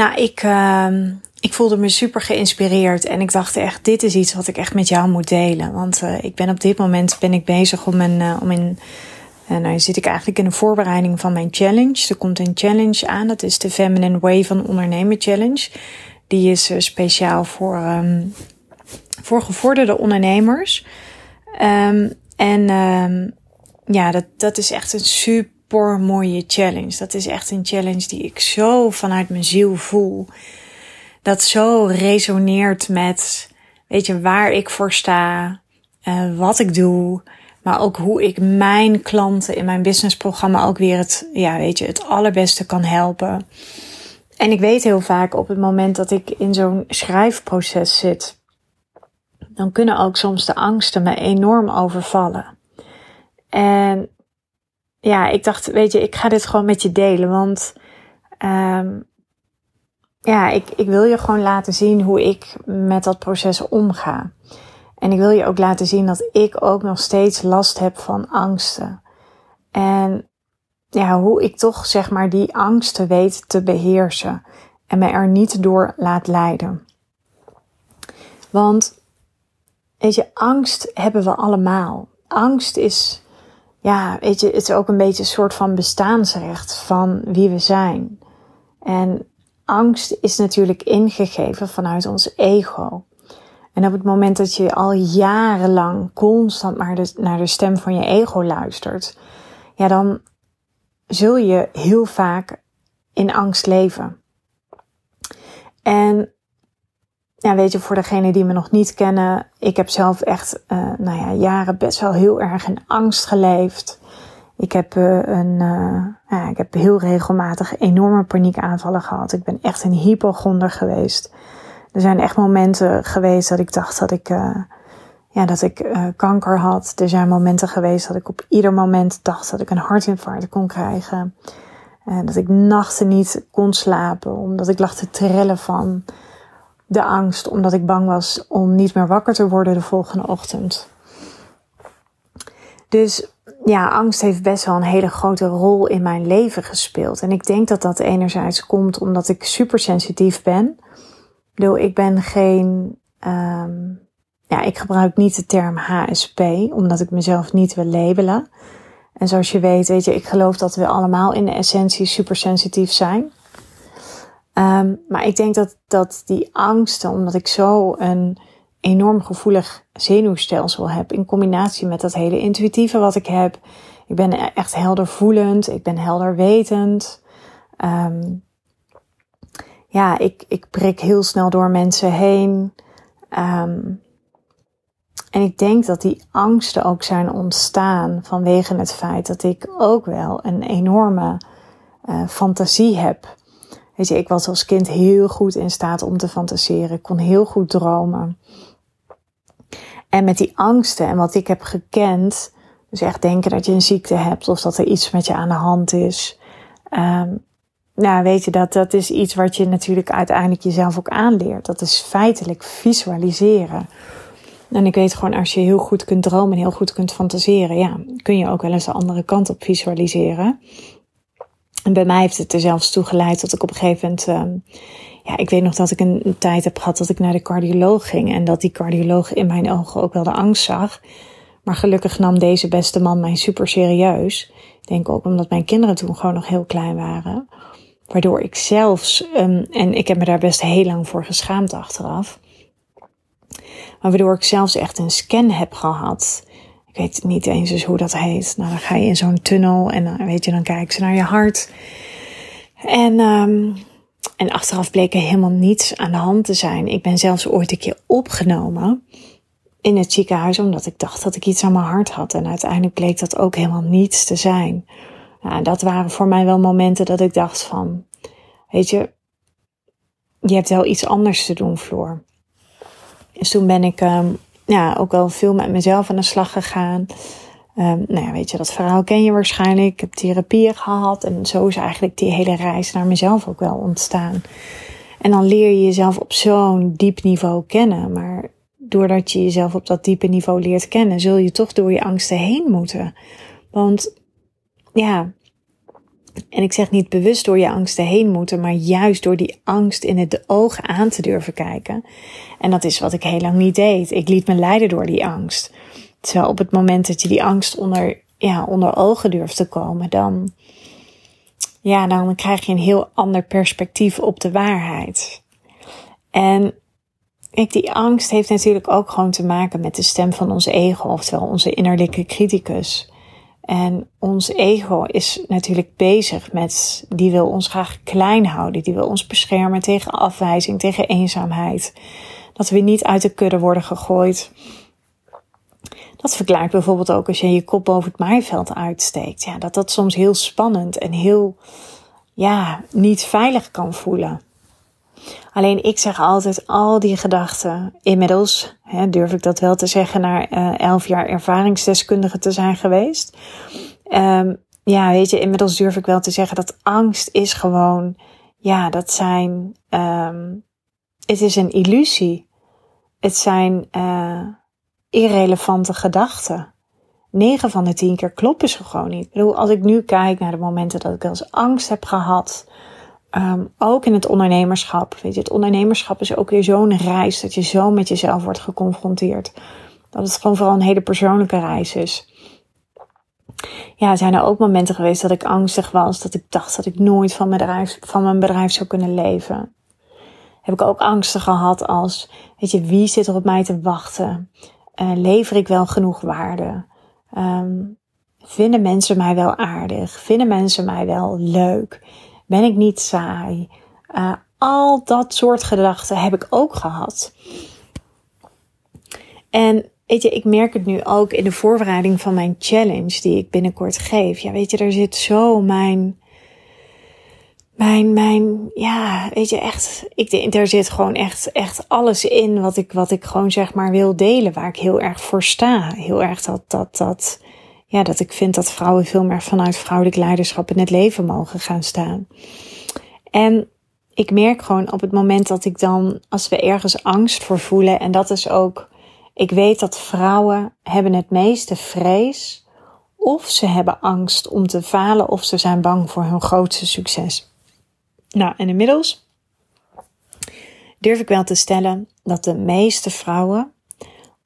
Nou, ik, uh, ik voelde me super geïnspireerd en ik dacht echt, dit is iets wat ik echt met jou moet delen. Want uh, ik ben op dit moment ben ik bezig om een, uh, om in, nou zit ik eigenlijk in de voorbereiding van mijn challenge. Er komt een challenge aan, dat is de Feminine Way van Ondernemen Challenge. Die is speciaal voor, um, voor gevorderde ondernemers. Um, en ja, dat, dat is echt een super mooie challenge. Dat is echt een challenge die ik zo vanuit mijn ziel voel. Dat zo resoneert met, weet je, waar ik voor sta, uh, wat ik doe, maar ook hoe ik mijn klanten in mijn businessprogramma ook weer het, ja, weet je, het allerbeste kan helpen. En ik weet heel vaak op het moment dat ik in zo'n schrijfproces zit, dan kunnen ook soms de angsten me enorm overvallen. En ja, ik dacht, weet je, ik ga dit gewoon met je delen. Want um, ja, ik, ik wil je gewoon laten zien hoe ik met dat proces omga. En ik wil je ook laten zien dat ik ook nog steeds last heb van angsten. En ja, hoe ik toch zeg maar die angsten weet te beheersen. En me er niet door laat leiden. Want, weet je, angst hebben we allemaal. Angst is ja, weet je, het is ook een beetje een soort van bestaansrecht van wie we zijn. En angst is natuurlijk ingegeven vanuit ons ego. En op het moment dat je al jarenlang constant maar naar de stem van je ego luistert, ja, dan zul je heel vaak in angst leven. En ja, weet je, voor degenen die me nog niet kennen, ik heb zelf echt, uh, nou ja, jaren best wel heel erg in angst geleefd. Ik heb uh, een, uh, ja, ik heb heel regelmatig enorme paniekaanvallen gehad. Ik ben echt een hypochonder geweest. Er zijn echt momenten geweest dat ik dacht dat ik, ja, dat ik kanker had. Er zijn momenten geweest dat ik op ieder moment dacht dat ik een hartinfarct kon krijgen. dat ik nachten niet kon slapen, omdat ik lag te trillen van de angst omdat ik bang was om niet meer wakker te worden de volgende ochtend. Dus ja, angst heeft best wel een hele grote rol in mijn leven gespeeld. En ik denk dat dat enerzijds komt omdat ik super sensitief ben. Ik ik ben geen. Um, ja, ik gebruik niet de term HSP, omdat ik mezelf niet wil labelen. En zoals je weet, weet je, ik geloof dat we allemaal in de essentie super sensitief zijn. Um, maar ik denk dat, dat die angsten, omdat ik zo een enorm gevoelig zenuwstelsel heb, in combinatie met dat hele intuïtieve wat ik heb. Ik ben echt helder voelend, ik ben helder wetend. Um, ja, ik, ik prik heel snel door mensen heen. Um, en ik denk dat die angsten ook zijn ontstaan vanwege het feit dat ik ook wel een enorme uh, fantasie heb. Weet je, ik was als kind heel goed in staat om te fantaseren. Ik kon heel goed dromen. En met die angsten en wat ik heb gekend, dus echt denken dat je een ziekte hebt of dat er iets met je aan de hand is. Um, nou, weet je, dat, dat is iets wat je natuurlijk uiteindelijk jezelf ook aanleert. Dat is feitelijk visualiseren. En ik weet gewoon, als je heel goed kunt dromen en heel goed kunt fantaseren, ja, kun je ook wel eens de andere kant op visualiseren. En bij mij heeft het er zelfs toe geleid dat ik op een gegeven moment. Uh, ja, ik weet nog dat ik een, tijd heb gehad dat ik naar de cardioloog ging. En dat die cardioloog in mijn ogen ook wel de angst zag. Maar gelukkig nam deze beste man mij super serieus. Ik denk ook omdat mijn kinderen toen gewoon nog heel klein waren. Waardoor ik zelfs, um, en ik heb me daar best heel lang voor geschaamd achteraf. Maar waardoor ik zelfs echt een scan heb gehad ik weet niet eens eens hoe dat heet. Nou, dan ga je in zo'n tunnel en dan weet je, dan kijken ze naar je hart. En, um, en achteraf bleek er helemaal niets aan de hand te zijn. Ik ben zelfs ooit een keer opgenomen in het ziekenhuis omdat ik dacht dat ik iets aan mijn hart had. En uiteindelijk bleek dat ook helemaal niets te zijn. Nou, dat waren voor mij wel momenten dat ik dacht van, weet je, je hebt wel iets anders te doen, Floor. Dus toen ben ik um, ja, ook wel veel met mezelf aan de slag gegaan. Um, nou ja, weet je, dat verhaal ken je waarschijnlijk. Ik heb therapieën gehad en zo is eigenlijk die hele reis naar mezelf ook wel ontstaan. En dan leer je jezelf op zo'n diep niveau kennen. Maar doordat je jezelf op dat diepe niveau leert kennen, zul je toch door je angsten heen moeten. Want ja, en ik zeg niet bewust door je angsten heen moeten, maar juist door die angst in het ogen aan te durven kijken. En dat is wat ik heel lang niet deed. Ik liet me leiden door die angst. Terwijl op het moment dat je die angst onder, ja, onder ogen durft te komen, dan, ja, dan krijg je een heel ander perspectief op de waarheid. En die angst heeft natuurlijk ook gewoon te maken met de stem van ons ego, oftewel onze innerlijke criticus. En ons ego is natuurlijk bezig met, die wil ons graag klein houden, die wil ons beschermen tegen afwijzing, tegen eenzaamheid. Dat we niet uit de kudde worden gegooid. Dat verklaart bijvoorbeeld ook als je je kop boven het maaiveld uitsteekt. Ja, dat dat soms heel spannend en heel, ja, niet veilig kan voelen. Alleen ik zeg altijd al die gedachten. Inmiddels hè, durf ik dat wel te zeggen, na uh, elf jaar ervaringsdeskundige te zijn geweest. Um, ja, weet je, inmiddels durf ik wel te zeggen dat angst is gewoon, ja, dat zijn, um, het is een illusie. Het zijn uh, irrelevante gedachten. 9 van de 10 keer kloppen ze gewoon niet. Ik bedoel, als ik nu kijk naar de momenten dat ik eens angst heb gehad, Um, ook in het ondernemerschap. Weet je, het ondernemerschap is ook weer zo'n reis dat je zo met jezelf wordt geconfronteerd. Dat het gewoon vooral een hele persoonlijke reis is. Ja, zijn er ook momenten geweest dat ik angstig was, dat ik dacht dat ik nooit van mijn bedrijf, zou kunnen leven. Heb ik ook angsten gehad als, weet je, wie zit er op mij te wachten? Uh, lever ik wel genoeg waarde? Um, vinden mensen mij wel aardig? Vinden mensen mij wel leuk? Ben ik niet saai? Uh, al dat soort gedachten heb ik ook gehad. En weet je, ik merk het nu ook in de voorbereiding van mijn challenge die ik binnenkort geef. Ja, weet je, daar zit zo mijn, mijn, mijn, ja, weet je, echt, ik, daar zit gewoon echt, echt alles in wat ik, wat ik gewoon zeg maar wil delen, waar ik heel erg voor sta. Heel erg dat, dat, dat, ja, dat ik vind dat vrouwen veel meer vanuit vrouwelijk leiderschap in het leven mogen gaan staan. En ik merk gewoon op het moment dat ik dan, als we ergens angst voor voelen, en dat is ook, ik weet dat vrouwen hebben het meeste vrees, of ze hebben angst om te falen, of ze zijn bang voor hun grootste succes. Nou, en inmiddels durf ik wel te stellen dat de meeste vrouwen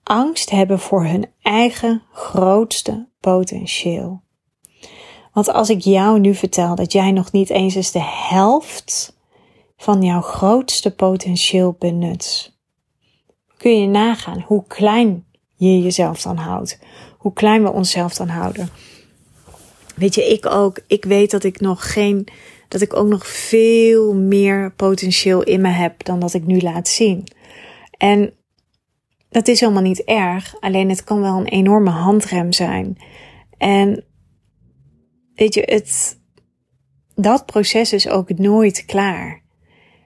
angst hebben voor hun eigen grootste potentieel. Want als ik jou nu vertel dat jij nog niet eens eens de helft van jouw grootste potentieel benut, kun je nagaan hoe klein je jezelf dan houdt. Hoe klein we onszelf dan houden. Weet je, ik ook. Ik weet dat ik nog geen, dat ik ook nog veel meer potentieel in me heb dan dat ik nu laat zien. En dat is helemaal niet erg. Alleen het kan wel een enorme handrem zijn. En weet je, het, dat proces is ook nooit klaar.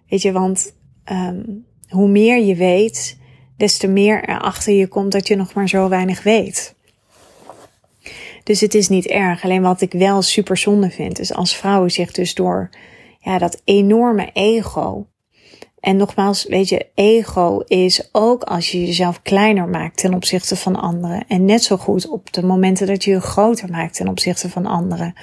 Weet je, want um, hoe meer je weet, des te meer er achter je komt dat je nog maar zo weinig weet. Dus het is niet erg. Alleen wat ik wel super zonde vind, is als vrouwen zich dus door ja, dat enorme ego en nogmaals, weet je, ego is ook als je jezelf kleiner maakt ten opzichte van anderen. En net zo goed op de momenten dat je je groter maakt ten opzichte van anderen.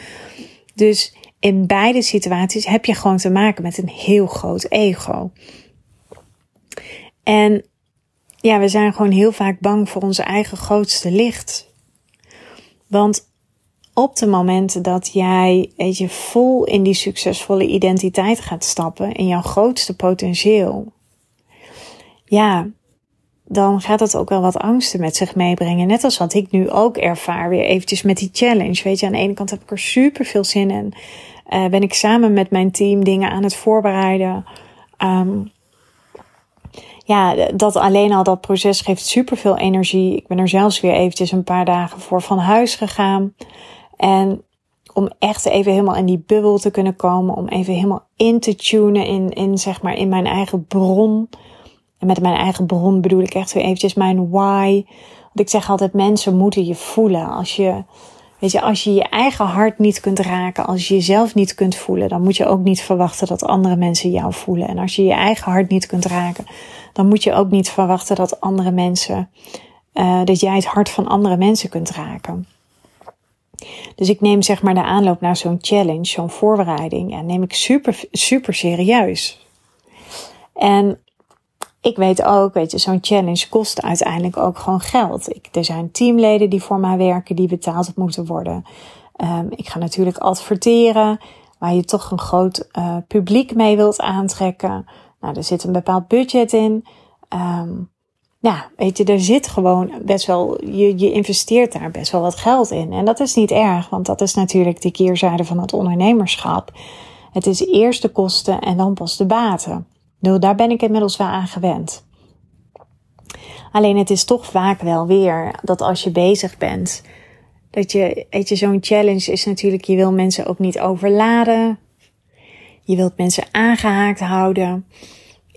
Dus in beide situaties heb je gewoon te maken met een heel groot ego. En ja, we zijn gewoon heel vaak bang voor onze eigen grootste licht. Want op de momenten dat jij, je, vol in die succesvolle identiteit gaat stappen, in jouw grootste potentieel, ja, dan gaat dat ook wel wat angsten met zich meebrengen. Net als wat ik nu ook ervaar, weer eventjes met die challenge. Weet je, aan de ene kant heb ik er super veel zin in. Uh, ben ik samen met mijn team dingen aan het voorbereiden. Um, ja, dat alleen al dat proces geeft super veel energie. Ik ben er zelfs weer eventjes een paar dagen voor van huis gegaan. En om echt even helemaal in die bubbel te kunnen komen. Om even helemaal in te tunen in, in, zeg maar, in mijn eigen bron. En met mijn eigen bron bedoel ik echt weer eventjes mijn why. Want ik zeg altijd, mensen moeten je voelen. Als je, weet je, als je je eigen hart niet kunt raken, als je jezelf niet kunt voelen, dan moet je ook niet verwachten dat andere mensen jou voelen. En als je je eigen hart niet kunt raken, dan moet je ook niet verwachten dat andere mensen, uh, dat jij het hart van andere mensen kunt raken. Dus ik neem zeg maar de aanloop naar zo'n challenge, zo'n voorbereiding, en neem ik super, super serieus. En ik weet ook, weet je, zo'n challenge kost uiteindelijk ook gewoon geld. Ik, er zijn teamleden die voor mij werken, die betaald moeten worden. Um, ik ga natuurlijk adverteren, waar je toch een groot uh, publiek mee wilt aantrekken. Nou, er zit een bepaald budget in. Um, ja, weet je, er zit gewoon best wel, je, je investeert daar best wel wat geld in. En dat is niet erg, want dat is natuurlijk de keerzijde van het ondernemerschap. Het is eerst de kosten en dan pas de baten. Nou, daar ben ik inmiddels wel aan gewend. Alleen het is toch vaak wel weer dat als je bezig bent, dat je, weet je, zo'n challenge is natuurlijk, je wil mensen ook niet overladen. Je wilt mensen aangehaakt houden.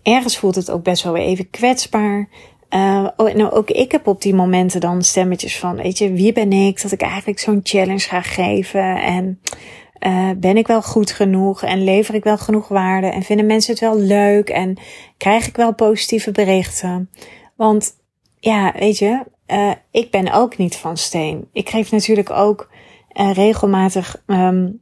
Ergens voelt het ook best wel weer even kwetsbaar. Uh, nou, ook ik heb op die momenten dan stemmetjes van, weet je, wie ben ik dat ik eigenlijk zo'n challenge ga geven? En uh, ben ik wel goed genoeg en lever ik wel genoeg waarde en vinden mensen het wel leuk en krijg ik wel positieve berichten? Want ja, weet je, uh, ik ben ook niet van steen. Ik geef natuurlijk ook regelmatig um,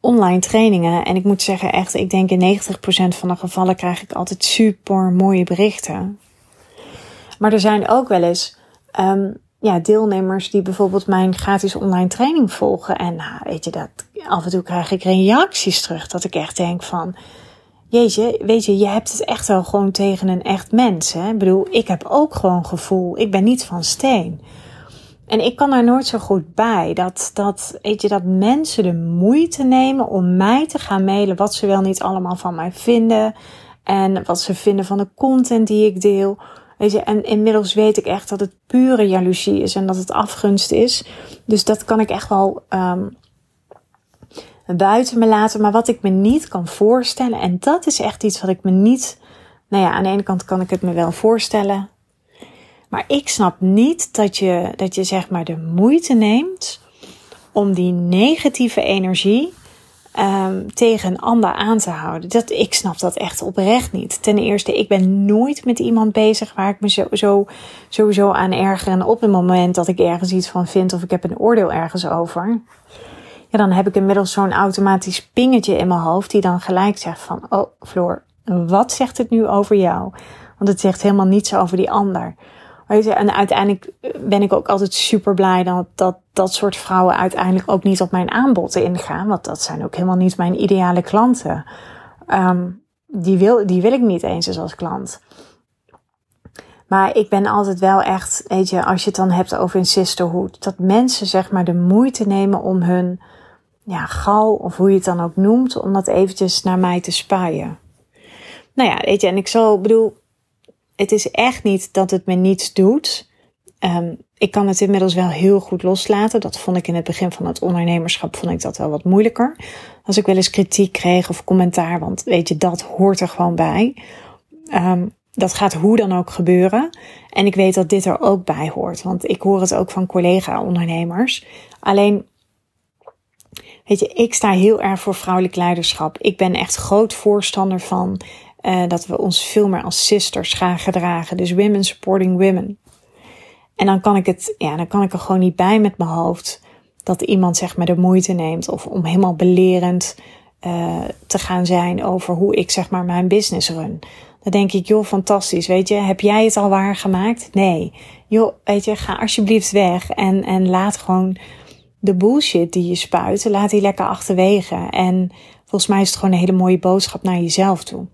online trainingen. En ik moet zeggen, echt, ik denk in 90% van de gevallen krijg ik altijd super mooie berichten. Maar er zijn ook wel eens um, ja, deelnemers die bijvoorbeeld mijn gratis online training volgen. En nou, weet je, dat, af en toe krijg ik reacties terug dat ik echt denk van... Jeetje, weet je, je hebt het echt wel gewoon tegen een echt mens. Hè? Ik bedoel, ik heb ook gewoon gevoel. Ik ben niet van steen. En ik kan daar nooit zo goed bij. Dat, dat, weet je, dat mensen de moeite nemen om mij te gaan mailen wat ze wel niet allemaal van mij vinden. En wat ze vinden van de content die ik deel. Weet je, en inmiddels weet ik echt dat het pure jaloezie is en dat het afgunst is. Dus dat kan ik echt wel um, buiten me laten. Maar wat ik me niet kan voorstellen, en dat is echt iets wat ik me niet. Nou ja, aan de ene kant kan ik het me wel voorstellen. Maar ik snap niet dat je, dat je zeg maar de moeite neemt om die negatieve energie um, tegen een ander aan te houden. Dat, ik snap dat echt oprecht niet. Ten eerste, ik ben nooit met iemand bezig waar ik me zo, zo, sowieso aan erger. En op het moment dat ik ergens iets van vind of ik heb een oordeel ergens over. Ja, dan heb ik inmiddels zo'n automatisch pingetje in mijn hoofd die dan gelijk zegt van, oh Floor, wat zegt het nu over jou? Want het zegt helemaal niets over die ander. Weet je, en uiteindelijk ben ik ook altijd super blij dat, dat dat soort vrouwen uiteindelijk ook niet op mijn aanbod ingaan. Want dat zijn ook helemaal niet mijn ideale klanten. Um, die, wil, die wil ik niet eens als klant. Maar ik ben altijd wel echt, weet je, als je het dan hebt over een sisterhood, dat mensen zeg maar de moeite nemen om hun ja, gal, of hoe je het dan ook noemt, om dat eventjes naar mij te spuien. Nou ja, weet je, en ik zo bedoel, het is echt niet dat het me niets doet. Um, ik kan het inmiddels wel heel goed loslaten. Dat vond ik in het begin van het ondernemerschap vond ik dat wel wat moeilijker. Als ik wel eens kritiek kreeg of commentaar, want weet je, dat hoort er gewoon bij. Um, dat gaat hoe dan ook gebeuren. En ik weet dat dit er ook bij hoort, want ik hoor het ook van collega-ondernemers. Alleen, weet je, ik sta heel erg voor vrouwelijk leiderschap. Ik ben echt groot voorstander van uh, dat we ons veel meer als sisters gaan gedragen. Dus women supporting women. En dan kan ik het, ja, dan kan ik er gewoon niet bij met mijn hoofd dat iemand zeg maar de moeite neemt of om helemaal belerend uh, te gaan zijn over hoe ik zeg maar mijn business run. Dan denk ik, joh, fantastisch, weet je, heb jij het al waargemaakt? Nee. Joh, weet je, ga alsjeblieft weg en, en laat gewoon de bullshit die je spuit, laat die lekker achterwege. En volgens mij is het gewoon een hele mooie boodschap naar jezelf toe.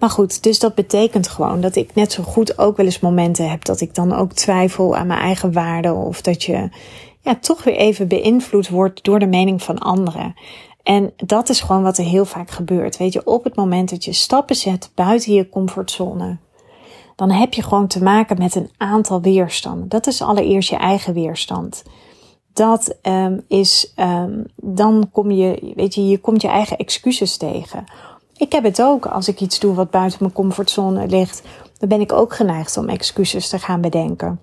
Maar goed, dus dat betekent gewoon dat ik net zo goed ook wel eens momenten heb dat ik dan ook twijfel aan mijn eigen waarde of dat je ja, toch weer even beïnvloed wordt door de mening van anderen. En dat is gewoon wat er heel vaak gebeurt. Weet je, op het moment dat je stappen zet buiten je comfortzone, dan heb je gewoon te maken met een aantal weerstanden. Dat is allereerst je eigen weerstand. dat um, is, um, dan kom je, weet je, je komt je eigen excuses tegen. Ik heb het ook als ik iets doe wat buiten mijn comfortzone ligt. Dan ben ik ook geneigd om excuses te gaan bedenken.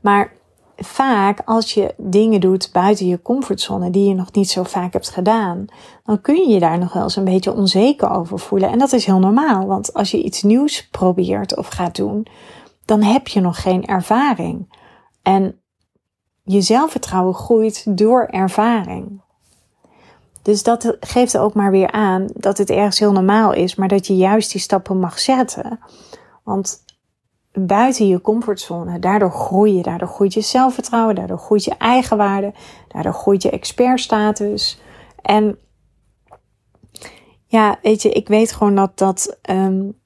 Maar vaak als je dingen doet buiten je comfortzone die je nog niet zo vaak hebt gedaan, dan kun je je daar nog wel eens een beetje onzeker over voelen. En dat is heel normaal, want als je iets nieuws probeert of gaat doen, dan heb je nog geen ervaring. En je zelfvertrouwen groeit door ervaring. Dus dat geeft ook maar weer aan dat het ergens heel normaal is, maar dat je juist die stappen mag zetten. Want buiten je comfortzone, daardoor groei je, daardoor groeit je zelfvertrouwen, daardoor groeit je eigenwaarde, daardoor groeit je expertstatus. En ja, weet je, ik weet gewoon dat, dat um,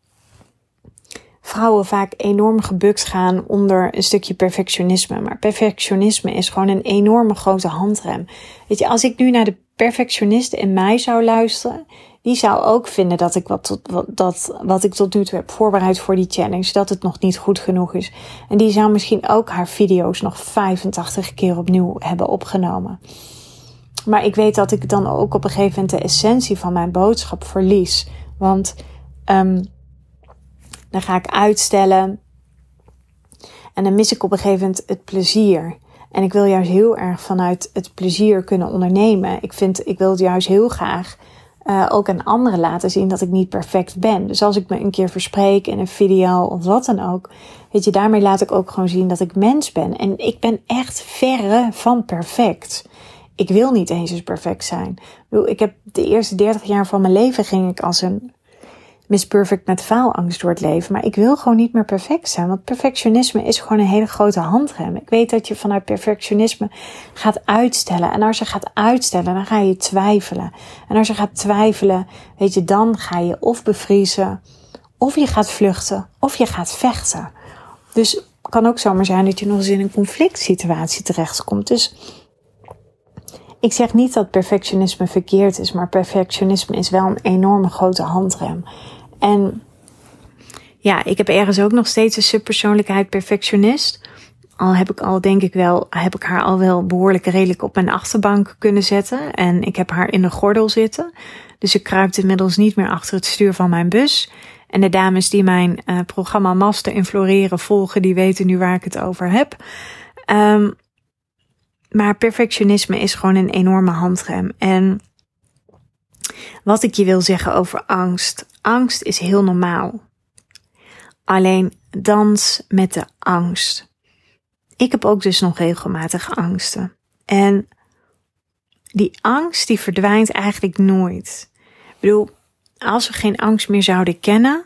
vrouwen vaak enorm gebukt gaan onder een stukje perfectionisme. Maar perfectionisme is gewoon een enorme grote handrem. Weet je, als ik nu naar de perfectionist in mij zou luisteren, die zou ook vinden dat ik wat, wat, dat, wat ik tot nu toe heb voorbereid voor die challenge, dat het nog niet goed genoeg is. En die zou misschien ook haar video's nog 85 keer opnieuw hebben opgenomen. Maar ik weet dat ik dan ook op een gegeven moment de essentie van mijn boodschap verlies. Want um, dan ga ik uitstellen. En dan mis ik op een gegeven moment het plezier. En ik wil juist heel erg vanuit het plezier kunnen ondernemen. Ik, vind, ik wil het juist heel graag uh, ook aan anderen laten zien dat ik niet perfect ben. Dus als ik me een keer verspreek in een video of wat dan ook, weet je, daarmee laat ik ook gewoon zien dat ik mens ben. En ik ben echt verre van perfect. Ik wil niet eens eens perfect zijn. Ik heb de eerste 30 jaar van mijn leven ging ik als een Miss Perfect met faalangst door het leven. Maar ik wil gewoon niet meer perfect zijn. Want perfectionisme is gewoon een hele grote handrem. Ik weet dat je vanuit perfectionisme gaat uitstellen. En als je gaat uitstellen, dan ga je twijfelen. En als je gaat twijfelen, weet je, dan ga je of bevriezen, of je gaat vluchten, of je gaat vechten. Dus het kan ook zomaar zijn dat je nog eens in een conflict situatie terechtkomt. Dus ik zeg niet dat perfectionisme verkeerd is, maar perfectionisme is wel een enorme grote handrem. En ja, ik heb ergens ook nog steeds een subpersoonlijkheid perfectionist. Al heb ik al, denk ik wel, heb ik haar al wel behoorlijk redelijk op mijn achterbank kunnen zetten. En ik heb haar in de gordel zitten. Dus ik kruip inmiddels niet meer achter het stuur van mijn bus. En de dames die mijn uh, programma Master in Floreren volgen, die weten nu waar ik het over heb. Um, maar perfectionisme is gewoon een enorme handrem. En wat ik je wil zeggen over angst. Angst is heel normaal. Alleen dans met de angst. Ik heb ook dus nog regelmatig angsten. En die angst die verdwijnt eigenlijk nooit. Ik bedoel, als we geen angst meer zouden kennen,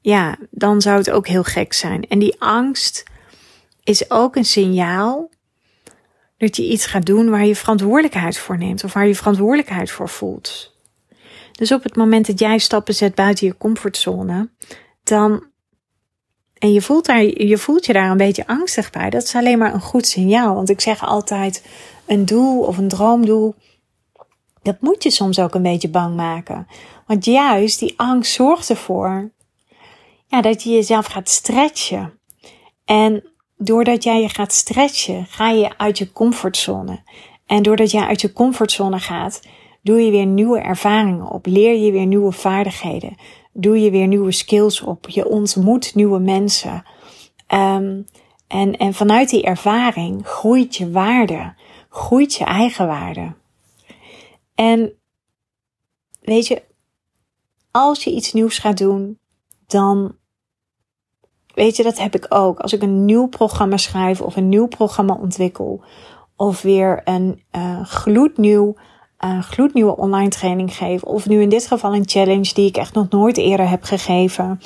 ja, dan zou het ook heel gek zijn. En die angst is ook een signaal dat je iets gaat doen waar je verantwoordelijkheid voor neemt of waar je verantwoordelijkheid voor voelt. Dus op het moment dat jij stappen zet buiten je comfortzone, dan en je voelt, daar, je voelt je daar een beetje angstig bij, dat is alleen maar een goed signaal. Want ik zeg altijd: een doel of een droomdoel, dat moet je soms ook een beetje bang maken. Want juist die angst zorgt ervoor ja, dat je jezelf gaat stretchen. En doordat jij je gaat stretchen, ga je uit je comfortzone. En doordat jij uit je comfortzone gaat, doe je weer nieuwe ervaringen op, leer je weer nieuwe vaardigheden, doe je weer nieuwe skills op, je ontmoet nieuwe mensen. Um, en, en vanuit die ervaring groeit je waarde, groeit je eigen waarde. En weet je, als je iets nieuws gaat doen, dan Weet je, dat heb ik ook. Als ik een nieuw programma schrijf of een nieuw programma ontwikkel. Of weer een uh, gloednieuw, uh, gloednieuwe online training geef. Of nu in dit geval een challenge die ik echt nog nooit eerder heb gegeven.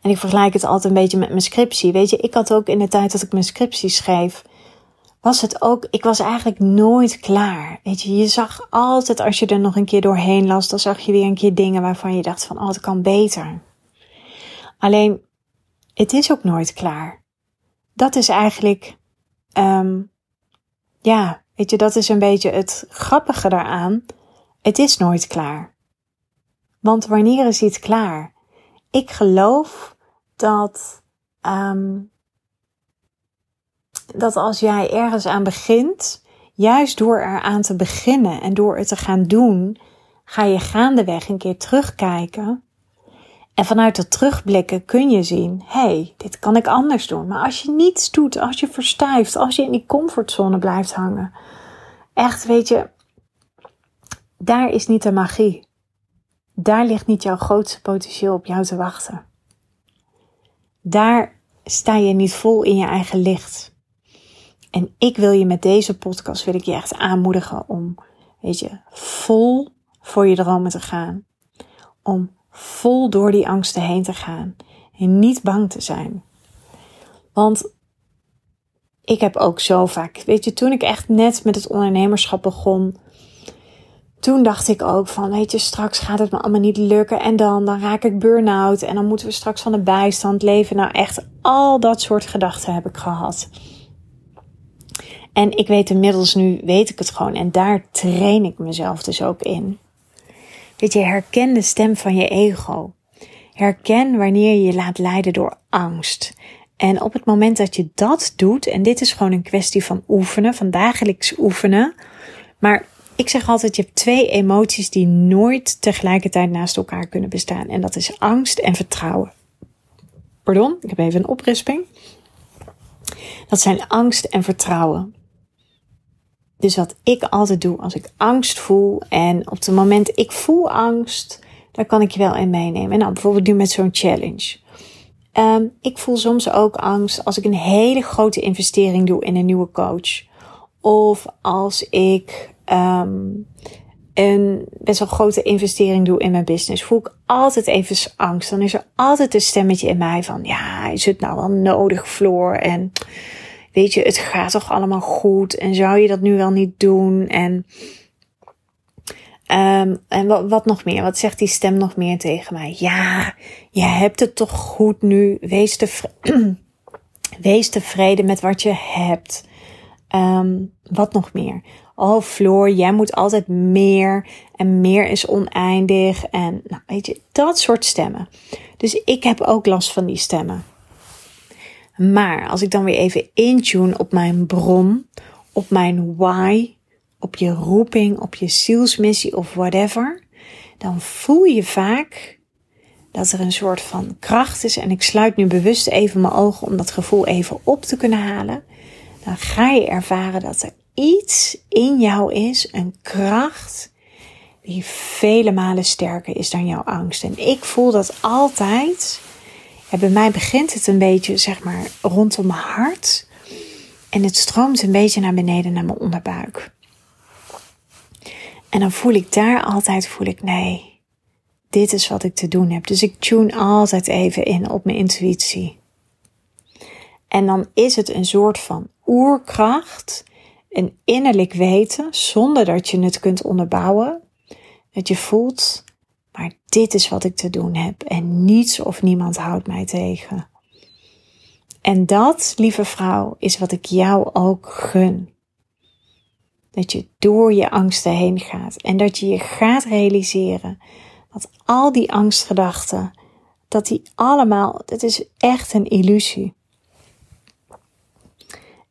En ik vergelijk het altijd een beetje met mijn scriptie. Weet je, ik had ook in de tijd dat ik mijn scriptie schreef. Was het ook, ik was eigenlijk nooit klaar. Weet je, je zag altijd als je er nog een keer doorheen las, dan zag je weer een keer dingen waarvan je dacht van, oh, het kan beter. Alleen, het is ook nooit klaar. Dat is eigenlijk, um, ja, weet je, dat is een beetje het grappige daaraan. Het is nooit klaar. Want wanneer is iets klaar? Ik geloof dat, um, dat als jij ergens aan begint, juist door eraan te beginnen en door het te gaan doen, ga je gaandeweg een keer terugkijken. En vanuit dat terugblikken kun je zien: hé, hey, dit kan ik anders doen. Maar als je niets doet, als je verstijft, als je in die comfortzone blijft hangen, echt, weet je, daar is niet de magie. Daar ligt niet jouw grootste potentieel op jou te wachten. Daar sta je niet vol in je eigen licht. En ik wil je met deze podcast wil ik je echt aanmoedigen om, weet je, vol voor je dromen te gaan. Om vol door die angsten heen te gaan en niet bang te zijn. Want ik heb ook zo vaak, weet je, toen ik echt net met het ondernemerschap begon, toen dacht ik ook van, weet je, straks gaat het me allemaal niet lukken en dan, dan raak ik burn-out en dan moeten we straks van de bijstand leven. Nou echt, al dat soort gedachten heb ik gehad. En ik weet inmiddels nu, weet ik het gewoon en daar train ik mezelf dus ook in. Weet je, herken de stem van je ego. Herken wanneer je je laat leiden door angst. En op het moment dat je dat doet, en dit is gewoon een kwestie van oefenen, van dagelijks oefenen. Maar ik zeg altijd, je hebt twee emoties die nooit tegelijkertijd naast elkaar kunnen bestaan. En dat is angst en vertrouwen. Pardon, ik heb even een oprisping. Dat zijn angst en vertrouwen. Dus wat ik altijd doe als ik angst voel en op het moment ik voel angst, daar kan ik je wel in meenemen. En nou, bijvoorbeeld nu met zo'n challenge. Um, ik voel soms ook angst als ik een hele grote investering doe in een nieuwe coach. Of als ik um, een best wel grote investering doe in mijn business, voel ik altijd even angst. Dan is er altijd een stemmetje in mij van, ja, is het nou wel nodig, Floor? En weet je, het gaat toch allemaal goed en zou je dat nu wel niet doen? En, um, en wat, wat nog meer? Wat zegt die stem nog meer tegen mij? Ja, je hebt het toch goed nu. Wees, tevreden, wees met wat je hebt. Um, wat nog meer? Oh, Floor, jij moet altijd meer. En meer is oneindig. En nou, weet je, dat soort stemmen. Dus ik heb ook last van die stemmen. Maar als ik dan weer even intune op mijn bron, op mijn why, op je roeping, op je zielsmissie of whatever, dan voel je vaak dat er een soort van kracht is. En ik sluit nu bewust even mijn ogen om dat gevoel even op te kunnen halen. Dan ga je ervaren dat er iets in jou is, een kracht, die vele malen sterker is dan jouw angst. En ik voel dat altijd bij mij begint het een beetje, zeg maar, rondom mijn hart. En het stroomt een beetje naar beneden naar mijn onderbuik. En dan voel ik daar altijd, voel ik, nee, dit is wat ik te doen heb. Dus ik tune altijd even in op mijn intuïtie. En dan is het een soort van oerkracht, een innerlijk weten, zonder dat je het kunt onderbouwen. Dat je voelt, maar dit is wat ik te doen heb en niets of niemand houdt mij tegen. En dat, lieve vrouw, is wat ik jou ook gun. Dat je door je angsten heen gaat en dat je je gaat realiseren dat al die angstgedachten, dat die allemaal, het is echt een illusie.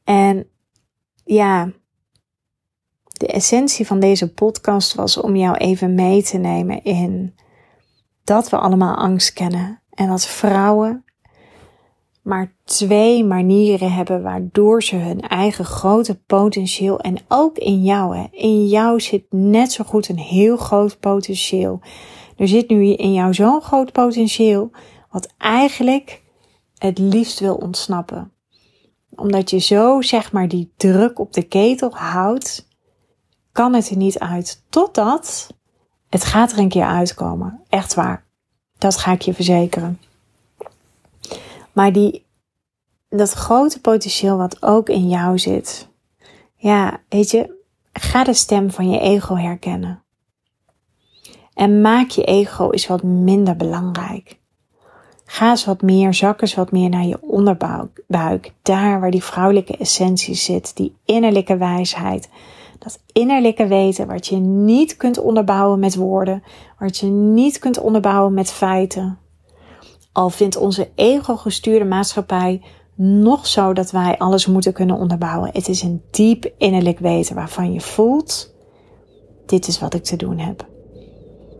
En ja, de essentie van deze podcast was om jou even mee te nemen in dat we allemaal angst kennen en dat vrouwen maar twee manieren hebben waardoor ze hun eigen grote potentieel en ook in jou, hè, in jou zit net zo goed een heel groot potentieel. Er zit nu in jou zo'n groot potentieel wat eigenlijk het liefst wil ontsnappen. Omdat je zo zeg maar die druk op de ketel houdt kan het er niet uit. Totdat het gaat er een keer uitkomen. Echt waar. Dat ga ik je verzekeren. Maar die, dat grote potentieel wat ook in jou zit. Ja, weet je, ga de stem van je ego herkennen. En maak je ego eens wat minder belangrijk. Ga eens wat meer, zak eens wat meer naar je onderbuik. Daar waar die vrouwelijke essentie zit, die innerlijke wijsheid dat innerlijke weten wat je niet kunt onderbouwen met woorden, wat je niet kunt onderbouwen met feiten. Al vindt onze ego-gestuurde maatschappij nog zo dat wij alles moeten kunnen onderbouwen. Het is een diep innerlijk weten waarvan je voelt: dit is wat ik te doen heb.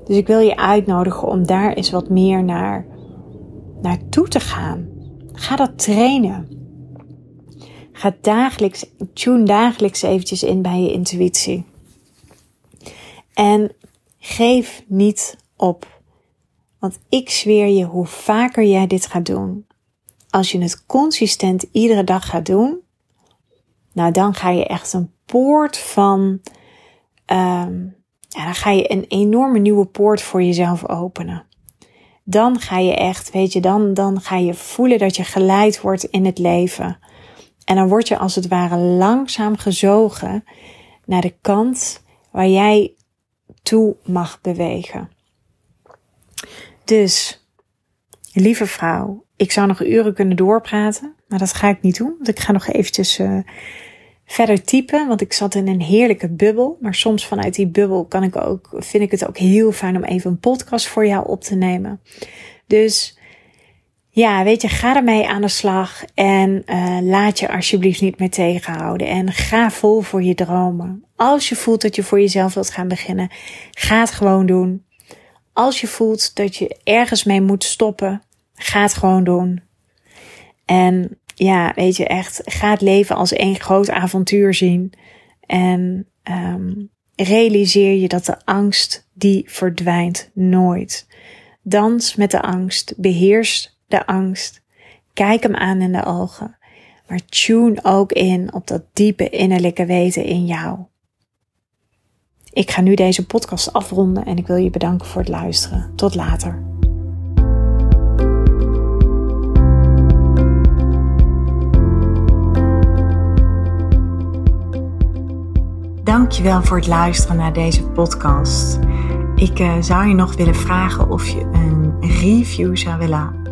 Dus ik wil je uitnodigen om daar eens wat meer naar naartoe te gaan. Ga dat trainen. Ga dagelijks, tune dagelijks eventjes in bij je intuïtie. En geef niet op. Want ik zweer je, hoe vaker jij dit gaat doen, als je het consistent iedere dag gaat doen, nou dan ga je echt een poort van, um, ja, dan ga je een enorme nieuwe poort voor jezelf openen. Dan ga je echt, weet je, dan, dan ga je voelen dat je geleid wordt in het leven. En dan word je als het ware langzaam gezogen naar de kant waar jij toe mag bewegen. Dus, lieve vrouw, ik zou nog uren kunnen doorpraten, maar dat ga ik niet doen. Want ik ga nog eventjes uh, verder typen, want ik zat in een heerlijke bubbel. Maar soms vanuit die bubbel kan ik ook, vind ik het ook heel fijn om even een podcast voor jou op te nemen. Dus ja, weet je, ga ermee aan de slag en uh, laat je alsjeblieft niet meer tegenhouden. En ga vol voor je dromen. Als je voelt dat je voor jezelf wilt gaan beginnen, ga het gewoon doen. Als je voelt dat je ergens mee moet stoppen, ga het gewoon doen. En ja, weet je, echt, ga het leven als één groot avontuur zien. En um, realiseer je dat de angst, die verdwijnt nooit. Dans met de angst, beheers de angst. Kijk hem aan in de ogen. Maar tune ook in op dat diepe innerlijke weten in jou. Ik ga nu deze podcast afronden en ik wil je bedanken voor het luisteren. Tot later. Dankjewel voor het luisteren naar deze podcast. Ik uh, zou je nog willen vragen of je een review zou willen